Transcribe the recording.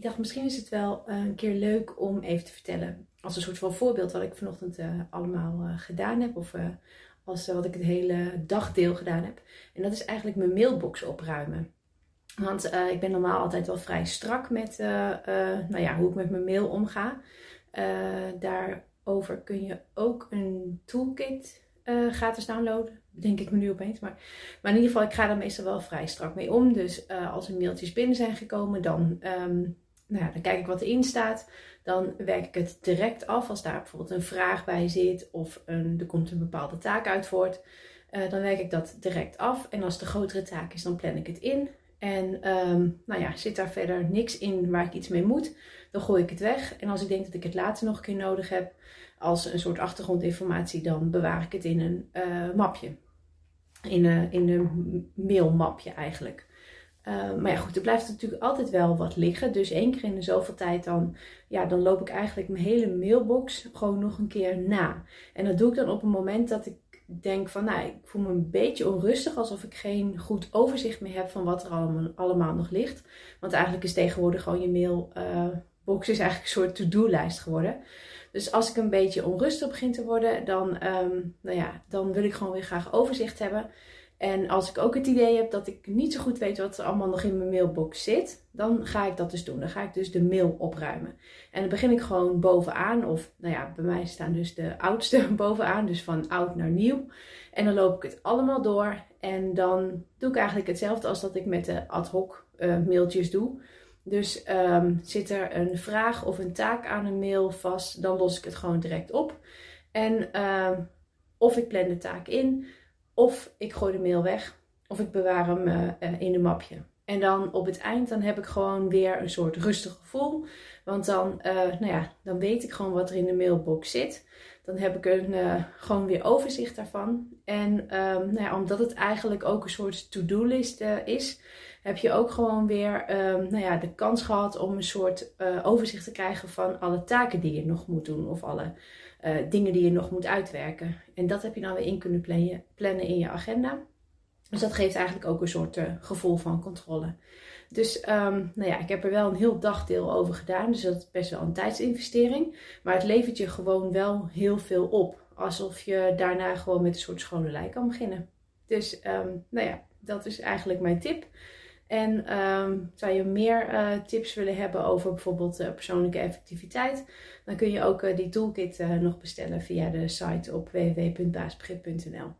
Ik dacht, misschien is het wel eh, een keer leuk om even te vertellen. Als een soort van voorbeeld wat ik vanochtend uh, allemaal uh, gedaan heb. Of als wat ik het hele dagdeel gedaan heb. En dat is eigenlijk mijn mailbox opruimen. Want ik ben normaal altijd wel vrij strak met nou ja, hoe ik met mijn mail omga. daarover kun je ook een toolkit gratis downloaden. Denk ik me nu opeens. Maar, maar in ieder geval, ik ga daar meestal wel vrij strak mee om. Dus als er mailtjes binnen zijn gekomen, dan um, nou ja, dan kijk ik wat erin staat. Dan werk ik het direct af. Als daar bijvoorbeeld een vraag bij zit of een, er komt een bepaalde taak uit voort. Uh, dan werk ik dat direct af. En als de grotere taak is, dan plan ik het in. En um, nou ja, zit daar verder niks in waar ik iets mee moet, dan gooi ik het weg. En als ik denk dat ik het later nog een keer nodig heb, als een soort achtergrondinformatie, dan bewaar ik het in een uh, mapje. In, uh, in een mailmapje eigenlijk. Uh, maar ja, goed, er blijft natuurlijk altijd wel wat liggen. Dus één keer in de zoveel tijd dan, ja, dan loop ik eigenlijk mijn hele mailbox gewoon nog een keer na. En dat doe ik dan op een moment dat ik denk van, nou, ik voel me een beetje onrustig. Alsof ik geen goed overzicht meer heb van wat er allemaal, nog ligt. Want eigenlijk is tegenwoordig gewoon je mailbox uh, is eigenlijk een soort to-do-lijst geworden. Dus als ik een beetje onrustig begin te worden, dan, um, nou ja, dan wil ik gewoon weer graag overzicht hebben. En als ik ook het idee heb dat ik niet zo goed weet wat er allemaal nog in mijn mailbox zit, dan ga ik dat dus doen. Dan ga ik dus de mail opruimen. En dan begin ik gewoon bovenaan, of nou ja, bij mij staan dus de oudste bovenaan, dus van oud naar nieuw. En dan loop ik het allemaal door. En dan doe ik eigenlijk hetzelfde als dat ik met de ad hoc uh, mailtjes doe. Dus um, zit er een vraag of een taak aan een mail vast, dan los ik het gewoon direct op. En uh, of ik plan de taak in. Of ik gooi de mail weg. Of ik bewaar hem uh, in een mapje. En dan op het eind dan heb ik gewoon weer een soort rustig gevoel. Want dan, uh, nou ja, dan weet ik gewoon wat er in de mailbox zit. Dan heb ik een, uh, gewoon weer overzicht daarvan. En um, nou ja, omdat het eigenlijk ook een soort to-do-list is, heb je ook gewoon weer um, nou ja, de kans gehad om een soort overzicht te krijgen van alle taken die je nog moet doen. Of alle dingen die je nog moet uitwerken. En dat heb je dan weer in kunnen plannen in je agenda. Dus dat geeft eigenlijk ook een soort uh, gevoel van controle. Dus um, nou ja, ik heb er wel een heel dagdeel over gedaan. Dus dat is best wel een tijdsinvestering. Maar het levert je gewoon wel heel veel op. Alsof je daarna gewoon met een soort schone lei kan beginnen. Dus um, nou ja, dat is eigenlijk mijn tip. En um, zou je meer uh, tips willen hebben over bijvoorbeeld uh, persoonlijke effectiviteit, dan kun je ook die toolkit nog bestellen via de site op www.baasbegrip.nl.